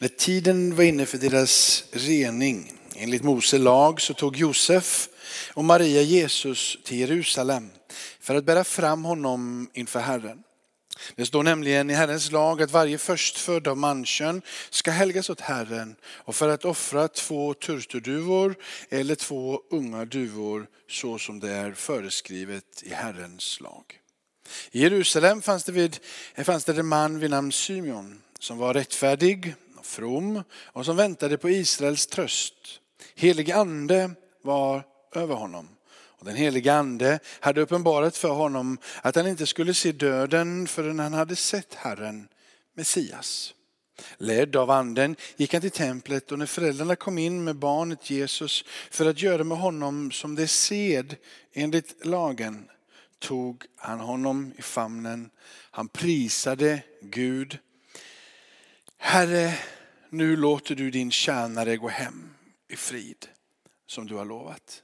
När tiden var inne för deras rening, enligt Mose lag, så tog Josef och Maria Jesus till Jerusalem för att bära fram honom inför Herren. Det står nämligen i Herrens lag att varje förstfödd av mankön ska helgas åt Herren och för att offra två turturduvor eller två unga duvor så som det är föreskrivet i Herrens lag. I Jerusalem fanns det, vid, fanns det en man vid namn Symeon som var rättfärdig from och som väntade på Israels tröst. Helig ande var över honom. Och den helige ande hade uppenbarat för honom att han inte skulle se döden förrän han hade sett Herren, Messias. Ledd av anden gick han till templet och när föräldrarna kom in med barnet Jesus för att göra med honom som det sed enligt lagen tog han honom i famnen. Han prisade Gud. Herre, nu låter du din tjänare gå hem i frid som du har lovat.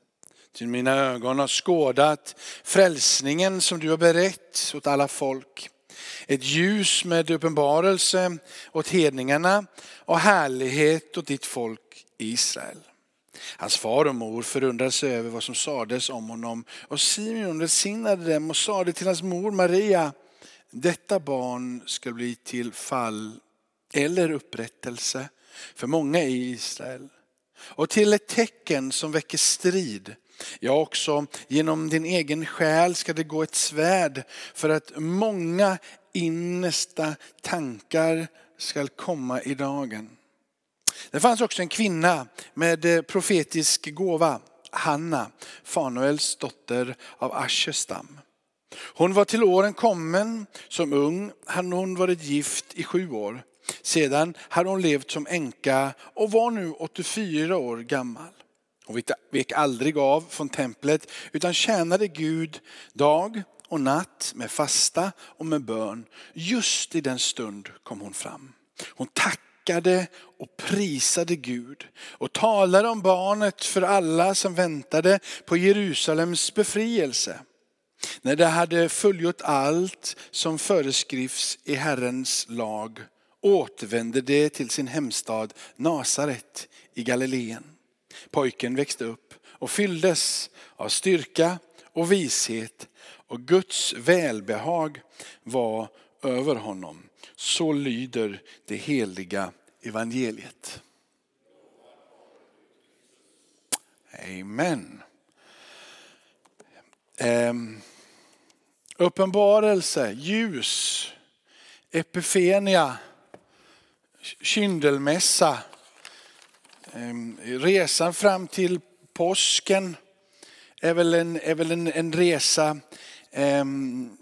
Till mina ögon har skådat frälsningen som du har berett åt alla folk. Ett ljus med uppenbarelse åt hedningarna och härlighet åt ditt folk Israel. Hans far och mor förundrade sig över vad som sades om honom och Simeon välsignade dem och sade till hans mor Maria, detta barn ska bli till fall eller upprättelse för många i Israel och till ett tecken som väcker strid. Ja, också genom din egen själ ska det gå ett svärd för att många innersta tankar ska komma i dagen. Det fanns också en kvinna med eh, profetisk gåva, Hanna, Fanuels dotter av Aschestam. Hon var till åren kommen som ung, hade hon varit gift i sju år. Sedan hade hon levt som änka och var nu 84 år gammal. Hon vek aldrig av från templet utan tjänade Gud dag och natt med fasta och med bön. Just i den stund kom hon fram. Hon tackade och prisade Gud och talade om barnet för alla som väntade på Jerusalems befrielse. När det hade fullgjort allt som föreskrivs i Herrens lag återvände de till sin hemstad Nasaret i Galileen. Pojken växte upp och fylldes av styrka och vishet och Guds välbehag var över honom. Så lyder det heliga evangeliet. Amen. Um, uppenbarelse, ljus, epifenia, kyndelmässa, ehm, resan fram till påsken är väl en, är väl en, en resa ehm,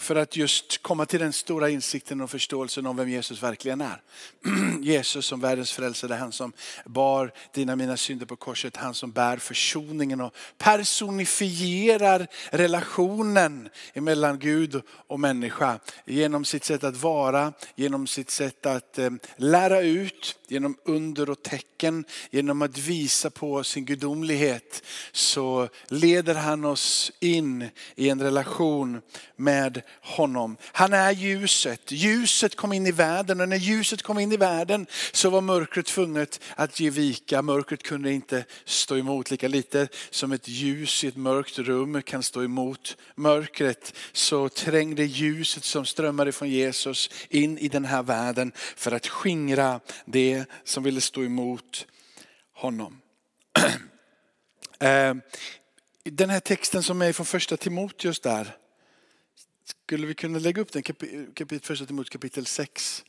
för att just komma till den stora insikten och förståelsen om vem Jesus verkligen är. Jesus som världens frälsare, han som bar dina mina synder på korset, han som bär försoningen och personifierar relationen mellan Gud och människa genom sitt sätt att vara, genom sitt sätt att eh, lära ut, genom under och tecken, genom att visa på sin gudomlighet så leder han oss in i en relation med honom. Han är ljuset. Ljuset kom in i världen och när ljuset kom in i världen så var mörkret tvunget att ge vika. Mörkret kunde inte stå emot lika lite som ett ljus i ett mörkt rum kan stå emot mörkret. Så trängde ljuset som strömmade från Jesus in i den här världen för att skingra det som ville stå emot honom. Eh, den här texten som är från första Timoteus där skulle vi kunna lägga upp den kapitel, första Timoteus kapitel 6.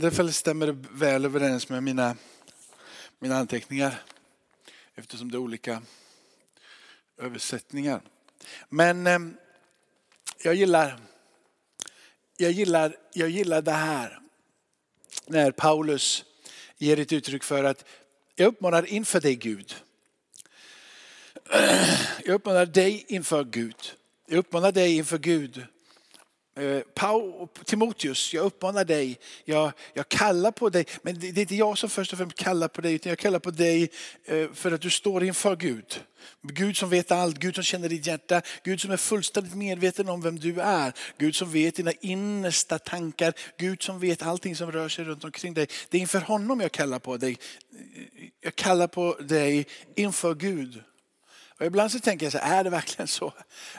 det stämmer väl överens med mina, mina anteckningar. Eftersom det är olika översättningar. Men eh, jag gillar, jag gillar, jag gillar det här. När Paulus ger ett uttryck för att jag uppmanar inför dig Gud. Jag uppmanar dig inför Gud. Jag uppmanar dig inför Gud Eh, Timoteus, jag uppmanar dig, jag, jag kallar på dig, men det, det är inte jag som först och främst kallar på dig, utan jag kallar på dig eh, för att du står inför Gud. Gud som vet allt, Gud som känner ditt hjärta, Gud som är fullständigt medveten om vem du är. Gud som vet dina innersta tankar, Gud som vet allting som rör sig runt omkring dig. Det är inför honom jag kallar på dig. Jag kallar på dig inför Gud. Och ibland så tänker jag så här, är det verkligen så?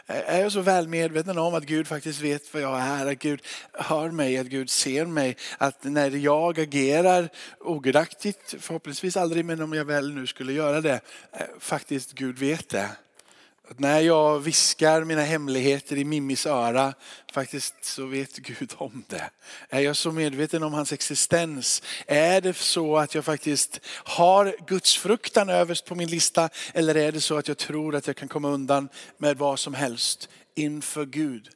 Är jag så väl medveten om att Gud faktiskt vet vad jag är, att Gud hör mig, att Gud ser mig, att när jag agerar ogudaktigt, förhoppningsvis aldrig, men om jag väl nu skulle göra det, eh, faktiskt Gud vet det. Att när jag viskar mina hemligheter i Mimmis öra, faktiskt så vet Gud om det. Är jag så medveten om hans existens? Är det så att jag faktiskt har Guds fruktan överst på min lista? Eller är det så att jag tror att jag kan komma undan med vad som helst? Inför Gud.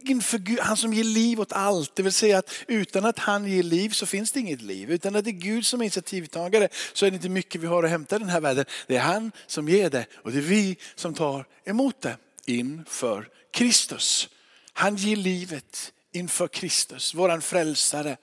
Inför Gud, han som ger liv åt allt. Det vill säga att utan att han ger liv så finns det inget liv. Utan att det är Gud som är initiativtagare så är det inte mycket vi har att hämta i den här världen. Det är han som ger det och det är vi som tar emot det inför Kristus. Han ger livet inför Kristus, våran frälsare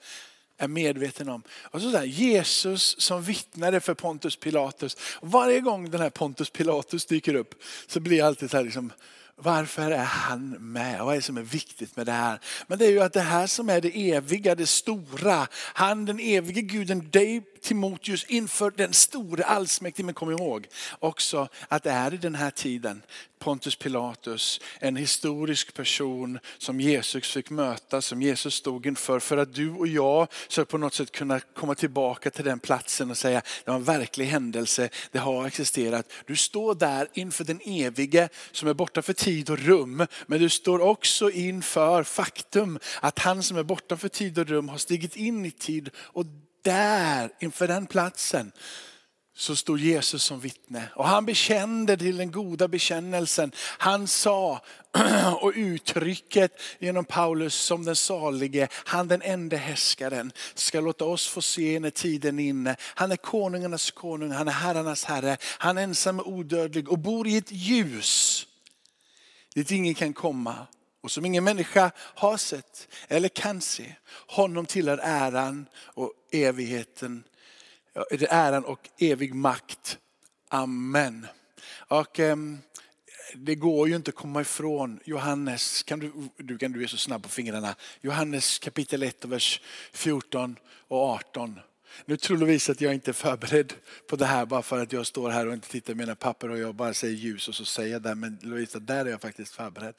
är medveten om. Och så där, Jesus som vittnade för Pontus Pilatus. Varje gång den här Pontus Pilatus dyker upp så blir jag alltid så här liksom, varför är han med? Vad är det som är viktigt med det här? Men det är ju att det här som är det eviga, det stora. Han den evige guden, Timoteus inför den store allsmäktige. Men kom ihåg också att det är i den här tiden Pontus Pilatus, en historisk person som Jesus fick möta, som Jesus stod inför. För att du och jag ska på något sätt kunna komma tillbaka till den platsen och säga det var en verklig händelse, det har existerat. Du står där inför den evige som är borta för tid och rum. Men du står också inför faktum att han som är borta för tid och rum har stigit in i tid och där, inför den platsen, så stod Jesus som vittne. Och han bekände till den goda bekännelsen. Han sa, och uttrycket genom Paulus som den salige, han den enda härskaren, ska låta oss få se när tiden är inne. Han är konungarnas konung, han är herrarnas herre. Han är ensam och odödlig och bor i ett ljus dit ingen kan komma och som ingen människa har sett eller kan se. Honom tillhör äran och evigheten, äran och evig makt. Amen. Och, um, det går ju inte att komma ifrån Johannes, kan du, du, kan du är så snabb på fingrarna. Johannes kapitel 1 och vers 14 och 18. Nu tror Lovisa att jag inte är förberedd på det här bara för att jag står här och inte tittar i mina papper och jag bara säger ljus och så säger jag det. Men Lovisa, där är jag faktiskt förberedd.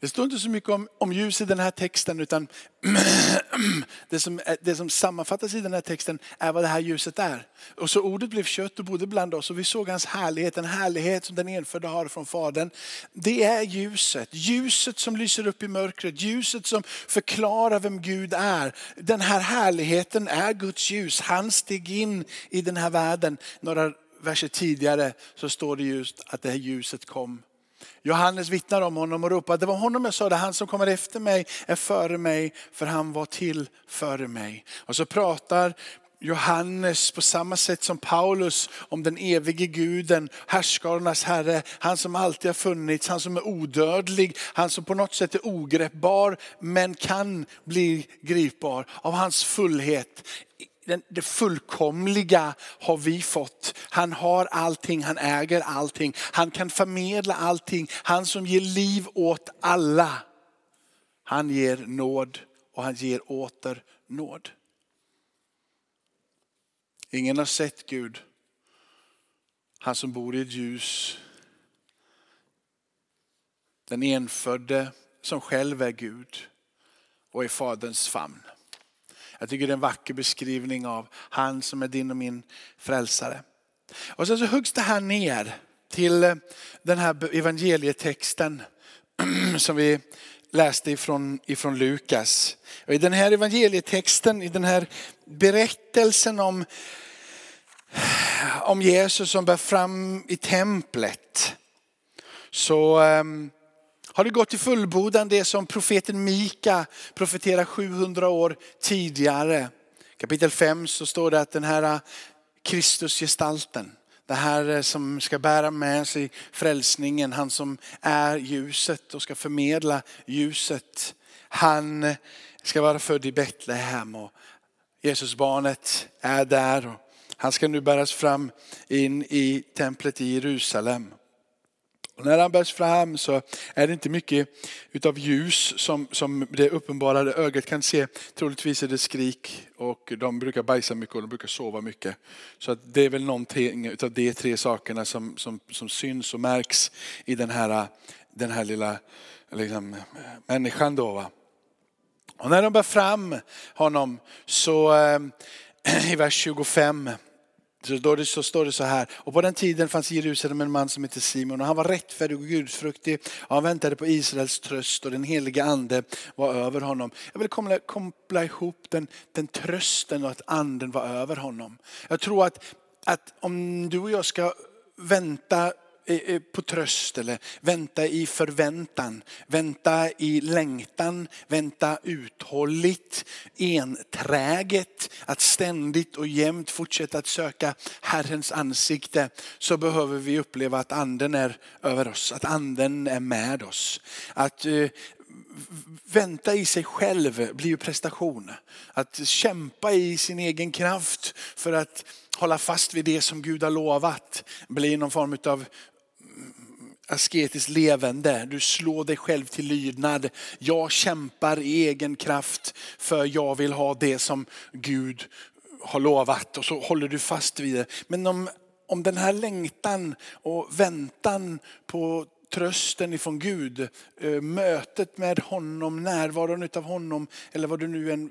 Det står inte så mycket om, om ljus i den här texten utan det som, det som sammanfattas i den här texten är vad det här ljuset är. Och så ordet blev kött och bodde bland oss och vi såg hans härlighet, en härlighet som den enfödde har från Fadern. Det är ljuset, ljuset som lyser upp i mörkret, ljuset som förklarar vem Gud är. Den här härligheten är Guds ljus. Han steg in i den här världen. Några verser tidigare så står det just att det här ljuset kom Johannes vittnar om honom och ropar, det var honom jag sa, det han som kommer efter mig är före mig, för han var till före mig. Och så pratar Johannes på samma sätt som Paulus om den evige guden, härskarnas herre, han som alltid har funnits, han som är odödlig, han som på något sätt är ogreppbar men kan bli gripbar av hans fullhet det fullkomliga har vi fått. Han har allting, han äger allting. Han kan förmedla allting. Han som ger liv åt alla. Han ger nåd och han ger åter nåd. Ingen har sett Gud. Han som bor i ett ljus. Den enfödde som själv är Gud och i Faderns famn. Jag tycker det är en vacker beskrivning av han som är din och min frälsare. Och sen så huggs det här ner till eh, den här evangelietexten som vi läste ifrån, ifrån Lukas. Och I den här evangelietexten, i den här berättelsen om, om Jesus som bär fram i templet. Så um, har det gått till fullbordan det som profeten Mika profeterar 700 år tidigare. Kapitel 5 så står det att den här eh, Kristusgestalten, Det här eh, som ska bära med sig frälsningen, han som är ljuset och ska förmedla ljuset. Han eh, ska vara född i Betlehem och Jesusbarnet är där. Och han ska nu bäras fram in i templet i Jerusalem. Och när han bärs fram så är det inte mycket utav ljus som, som det uppenbarade ögat kan se. Troligtvis är det skrik och de brukar bajsa mycket och de brukar sova mycket. Så att det är väl någonting utav de tre sakerna som, som, som syns och märks i den här, den här lilla liksom, människan. Då, va? Och när de bär fram honom så eh, i vers 25 så, då det, så står det så här, och på den tiden fanns i Jerusalem en man som hette Simon och han var rättfärdig och gudfruktig och han väntade på Israels tröst och den heliga ande var över honom. Jag vill koppla, koppla ihop den, den trösten och att anden var över honom. Jag tror att, att om du och jag ska vänta Eh, eh, på tröst eller vänta i förväntan, vänta i längtan, vänta uthålligt, enträget, att ständigt och jämt fortsätta att söka Herrens ansikte så behöver vi uppleva att anden är över oss, att anden är med oss. Att eh, vänta i sig själv blir ju prestation. Att kämpa i sin egen kraft för att hålla fast vid det som Gud har lovat blir någon form av asketiskt levande. Du slår dig själv till lydnad. Jag kämpar i egen kraft för jag vill ha det som Gud har lovat och så håller du fast vid det. Men om, om den här längtan och väntan på trösten ifrån Gud, eh, mötet med honom, närvaron av honom eller vad du nu än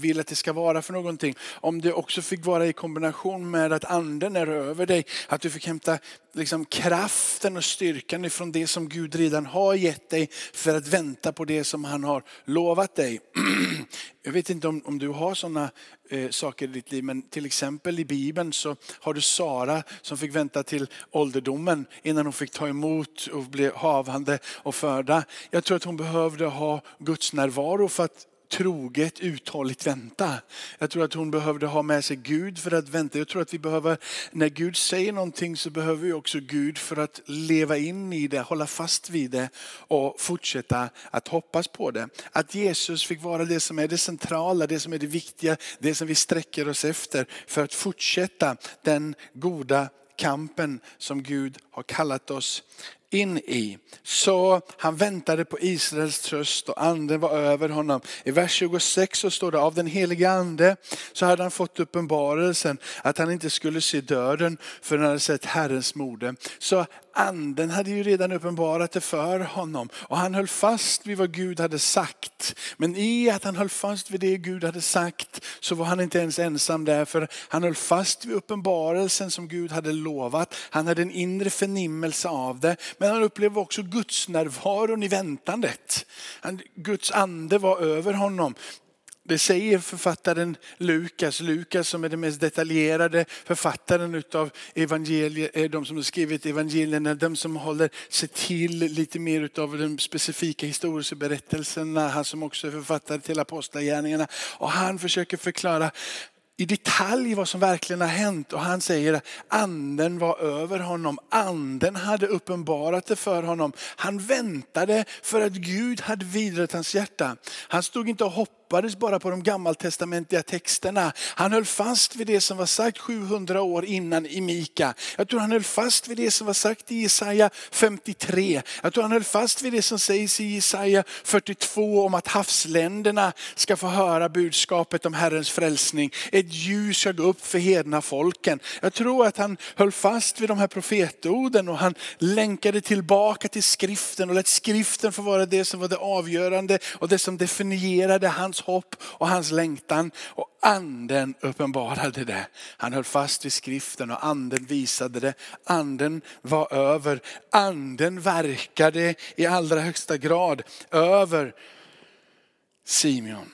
vill att det ska vara för någonting. Om det också fick vara i kombination med att anden är över dig, att du fick hämta liksom kraften och styrkan ifrån det som Gud redan har gett dig för att vänta på det som han har lovat dig. Jag vet inte om, om du har sådana eh, saker i ditt liv, men till exempel i Bibeln så har du Sara som fick vänta till ålderdomen innan hon fick ta emot och bli havande och föda. Jag tror att hon behövde ha Guds närvaro för att troget, uthålligt vänta. Jag tror att hon behövde ha med sig Gud för att vänta. Jag tror att vi behöver, när Gud säger någonting så behöver vi också Gud för att leva in i det, hålla fast vid det och fortsätta att hoppas på det. Att Jesus fick vara det som är det centrala, det som är det viktiga, det som vi sträcker oss efter för att fortsätta den goda kampen som Gud har kallat oss in i. Så han väntade på Israels tröst och anden var över honom. I vers 26 så står det av den helige ande så hade han fått uppenbarelsen att han inte skulle se döden för han hade sett Herrens mode. Så anden hade ju redan uppenbarat det för honom och han höll fast vid vad Gud hade sagt. Men i att han höll fast vid det Gud hade sagt så var han inte ens ensam där för han höll fast vid uppenbarelsen som Gud hade lovat. Han hade en inre förnimmelse av det men han upplevde också Guds närvaron i väntandet. Guds ande var över honom. Det säger författaren Lukas, Lukas som är den mest detaljerade författaren utav evangelier, eh, de som har skrivit evangelierna, de som håller sig till lite mer utav de specifika historiska berättelserna. Han som också är författare till apostlagärningarna. Och han försöker förklara i detalj vad som verkligen har hänt. Och han säger att anden var över honom. Anden hade uppenbarat det för honom. Han väntade för att Gud hade vidrat hans hjärta. Han stod inte och hoppade hoppades bara på de gammaltestamentliga texterna. Han höll fast vid det som var sagt 700 år innan i Mika. Jag tror han höll fast vid det som var sagt i Jesaja 53. Jag tror han höll fast vid det som sägs i Jesaja 42 om att havsländerna ska få höra budskapet om Herrens frälsning. Ett ljus ska gå upp för hedna folken. Jag tror att han höll fast vid de här profetorden och han länkade tillbaka till skriften och lät skriften få vara det som var det avgörande och det som definierade hans hopp och hans längtan. Och anden uppenbarade det. Han höll fast vid skriften och anden visade det. Anden var över. Anden verkade i allra högsta grad över Simeon.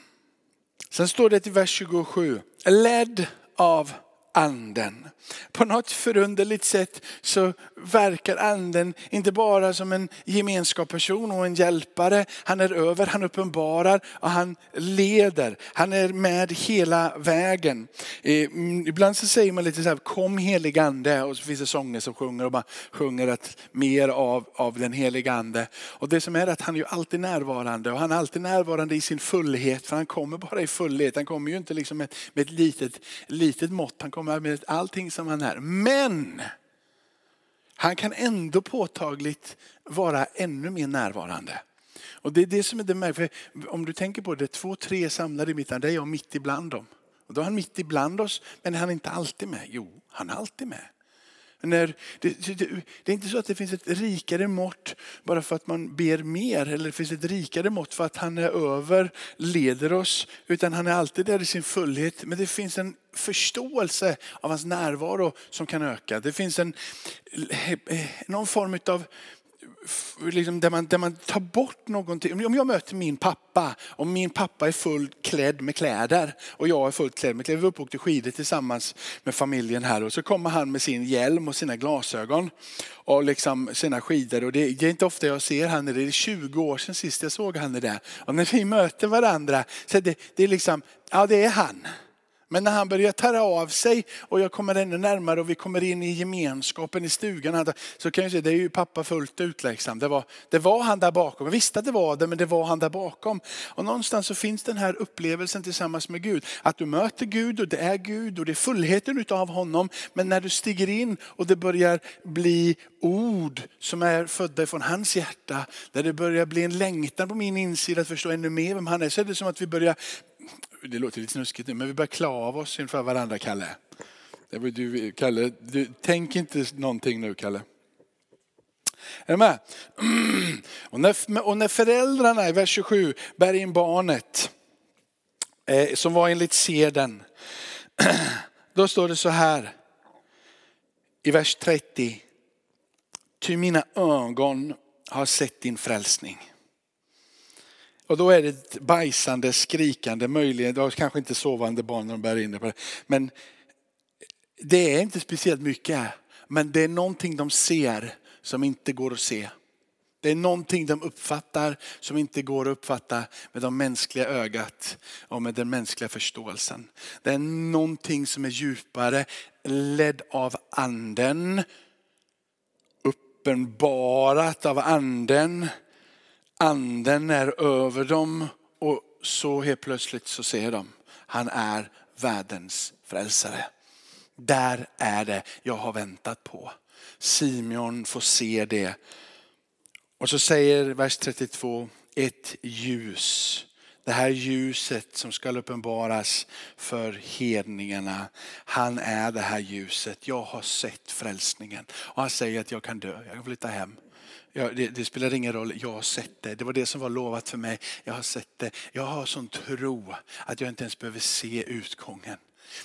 Sen står det i vers 27, ledd av anden. På något förunderligt sätt så verkar anden inte bara som en gemenskapsperson och en hjälpare. Han är över, han uppenbarar och han leder. Han är med hela vägen. Mm, ibland så säger man lite så här, kom helig ande och så finns det sånger som sjunger och man sjunger att mer av, av den heliga ande. Och det som är att han är ju alltid närvarande och han är alltid närvarande i sin fullhet för han kommer bara i fullhet. Han kommer ju inte liksom med, med ett litet, litet mått, han kommer med allting som han är. Men han kan ändå påtagligt vara ännu mer närvarande. Och det är det som är det märkliga. Om du tänker på det, två, tre samlade i mitten, det är jag mitt ibland dem. Och då är han mitt ibland oss, men är han inte alltid med? Jo, han är alltid med. När det, det, det, är inte så att det finns ett rikare mått bara för att man ber mer eller det finns ett rikare mått för att han är över, leder oss. Utan han är alltid där i sin fullhet. Men det finns en förståelse av hans närvaro som kan öka. Det finns en, eh, någon form av liksom där, man, där man tar bort någonting. Om jag möter min pappa, om min pappa är fullt klädd med kläder och jag är fullt klädd med kläder. Vi var uppe och åkte skidor tillsammans med familjen här och så kommer han med sin hjälm och sina glasögon och liksom sina skidor. Och det, det är inte ofta jag ser han, det Det är 20 år sedan sist jag såg han det. Och när vi möter varandra så det, det är liksom, ja det är han. Men när han börjar ta av sig och jag kommer ännu närmare och vi kommer in i gemenskapen i stugan. Så kan jag säga, det är ju pappa fullt ut liksom. Det var, det var han där bakom. Jag visste att det var det, men det var han där bakom. Och någonstans så finns den här upplevelsen tillsammans med Gud. Att du möter Gud och det är Gud och det är fullheten utav honom. Men när du stiger in och det börjar bli ord som är födda från hans hjärta. Där det börjar bli en längtan på min insida att förstå ännu mer vem han är. Så är det som att vi börjar det låter lite snuskigt nu, men vi börjar klä av oss inför varandra, Kalle. Du, Kalle, du, tänk inte någonting nu, Kalle. Är du med? Och när, och när föräldrarna i vers 27 bär in barnet, eh, som var enligt seden, då står det så här i vers 30. Ty mina ögon har sett din frälsning och då är det ett bajsande, skrikande, möjligen, då kanske inte sovande barn när de bär in det. På det. Men det är inte speciellt mycket. Men det är någonting de ser som inte går att se. Det är någonting de uppfattar som inte går att uppfatta med de mänskliga ögat och med den mänskliga förståelsen. Det är någonting som är djupare, ledd av anden, uppenbarat av anden anden är över dem och så helt plötsligt så ser de, han är världens frälsare. Där är det jag har väntat på. Simeon får se det. Och så säger vers 32, ett ljus. Det här ljuset som ska uppenbaras för hedningarna. Han är det här ljuset. Jag har sett frälsningen. Och han säger att jag kan dö, jag kan flytta hem. Ja, det, det, spelar ingen roll, jag har sett det. Det var det som var lovat för mig. Jag har sett det. Jag har sån tro att jag inte ens behöver se utgången.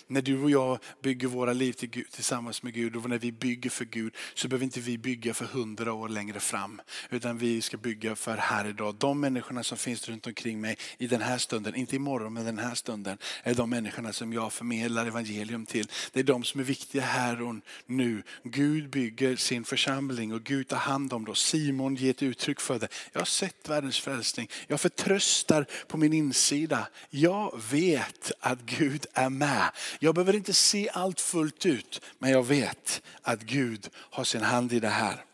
När du och jag bygger våra liv till Gud, tillsammans med Gud och när vi bygger för Gud så behöver inte vi bygga för hundra år längre fram. Utan vi ska bygga för här idag. De människorna som finns runt omkring mig i den här stunden, inte imorgon men den här stunden, är de människorna som jag förmedlar evangelium till. Det är de som är viktiga här och nu. Gud bygger sin församling och Gud tar hand om det. Simon ger ett uttryck för det. Jag har sett världens frälsning. Jag förtröstar på min insida. Jag vet att Gud är med. Jag behöver inte se allt fullt ut, men jag vet att Gud har sin hand i det här.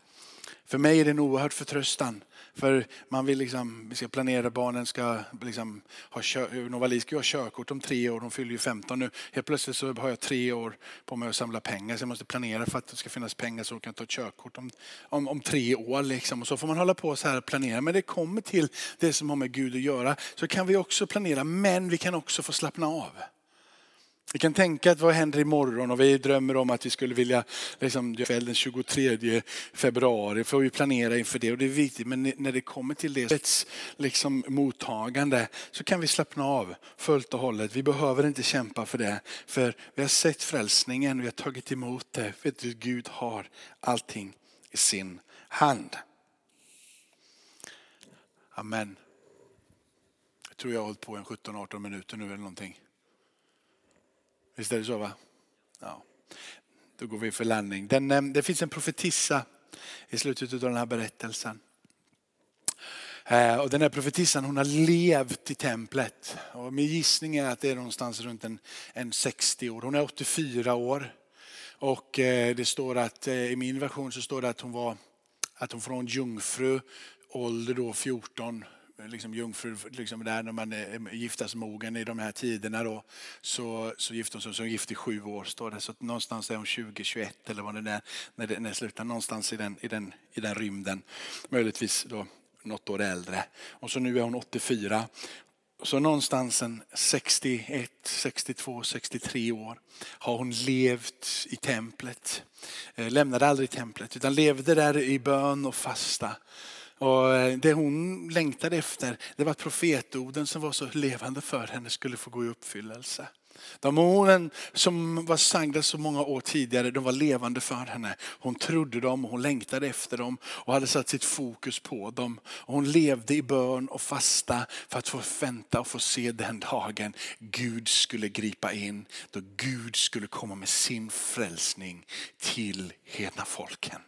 För mig är det en oerhörd förtröstan. För man vill liksom, vi ska planera, barnen ska liksom ha kör, Novali ska ha körkort om tre år, de fyller ju 15 nu. Helt plötsligt så har jag tre år på mig att samla pengar så jag måste planera för att det ska finnas pengar så de kan ta ett körkort om, om, om tre år. Liksom. Och så får man hålla på så här och planera. Men det kommer till det som har med Gud att göra så kan vi också planera men vi kan också få slappna av. Vi kan tänka att vad händer imorgon och vi drömmer om att vi skulle vilja liksom, den 23 februari får vi planera inför det och det är viktigt. Men när det kommer till det liksom, mottagande så kan vi slappna av fullt och hållet. Vi behöver inte kämpa för det. För vi har sett frälsningen, vi har tagit emot det. För att Gud har allting i sin hand. Amen. Jag tror jag har hållit på en 17-18 minuter nu eller någonting. Visst är det så va? Ja. Då går vi för landning. Den, eh, det finns en profetissa i slutet av den här berättelsen. Eh, och den här profetissan hon har levt i templet. Och min gissning är att det är någonstans runt en, en 60 år. Hon är 84 år. Och eh, det står att i min version så står det att hon var att hon från jungfru, ålder då 14, liksom jungfru, liksom där när man eh, är giftasmogen i de här tiderna då, så, så gifte hon sig, så hon gift i sju år står det. Så någonstans är hon 20-21 eller vad det är när det, när det slutar, någonstans i den, i, den, i den rymden. Möjligtvis då något år äldre. Och så nu är hon 84 så någonstans en 61, 62, 63 år har hon levt i templet. Eh, lämnade aldrig templet utan levde där i bön och fasta. Och eh, det hon längtade efter det var att profetorden som var så levande för henne skulle få gå i uppfyllelse. De orden som var sagda så många år tidigare, de var levande för henne. Hon trodde dem och hon längtade efter dem och hade satt sitt fokus på dem. Hon levde i bön och fasta för att få vänta och få se den dagen Gud skulle gripa in. Då Gud skulle komma med sin frälsning till hedna folken.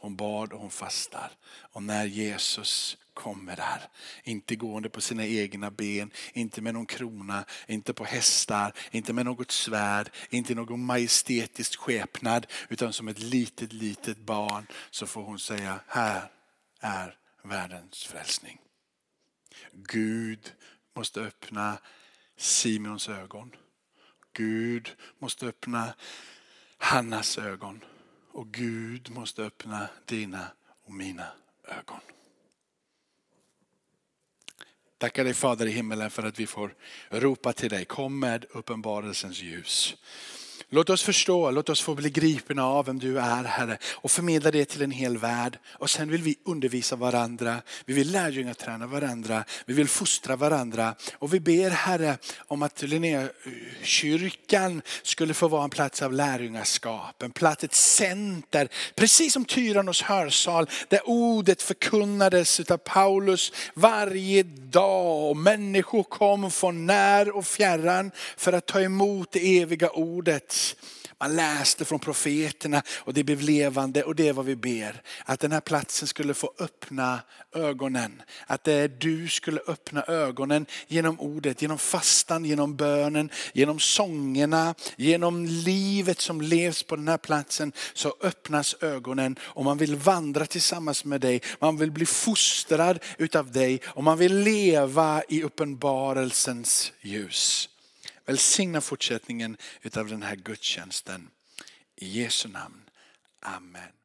Hon bad och hon fastar. Och när Jesus kommer där. Inte gående på sina egna ben, inte med någon krona, inte på hästar, inte med något svärd, inte någon majestätisk skepnad. Utan som ett litet, litet barn så får hon säga, här är världens frälsning. Gud måste öppna Simons ögon. Gud måste öppna Hannas ögon. Och Gud måste öppna dina och mina ögon. Tackar dig Fader i himmelen för att vi får ropa till dig. Kom med uppenbarelsens ljus. Låt oss förstå, låt oss få bli gripna av vem du är Herre och förmedla det till en hel värld. Och sen vill vi undervisa varandra, vi vill lärjungaträna varandra, vi vill fostra varandra. Och vi ber Herre om att Linnékyrkan skulle få vara en plats av lärjungaskap, en plats, ett center, precis som Tyrannos hörsal där ordet förkunnades av Paulus varje dag. Och människor kom från när och fjärran för att ta emot det eviga ordet. Man läste från profeterna och det blev levande och det är vad vi ber. Att den här platsen skulle få öppna ögonen. Att du skulle öppna ögonen genom ordet, genom fastan, genom bönen, genom sångerna, genom livet som levs på den här platsen. Så öppnas ögonen och man vill vandra tillsammans med dig. Man vill bli fostrad utav dig och man vill leva i uppenbarelsens ljus. Välsigna fortsättningen av den här gudstjänsten. I Jesu namn. Amen.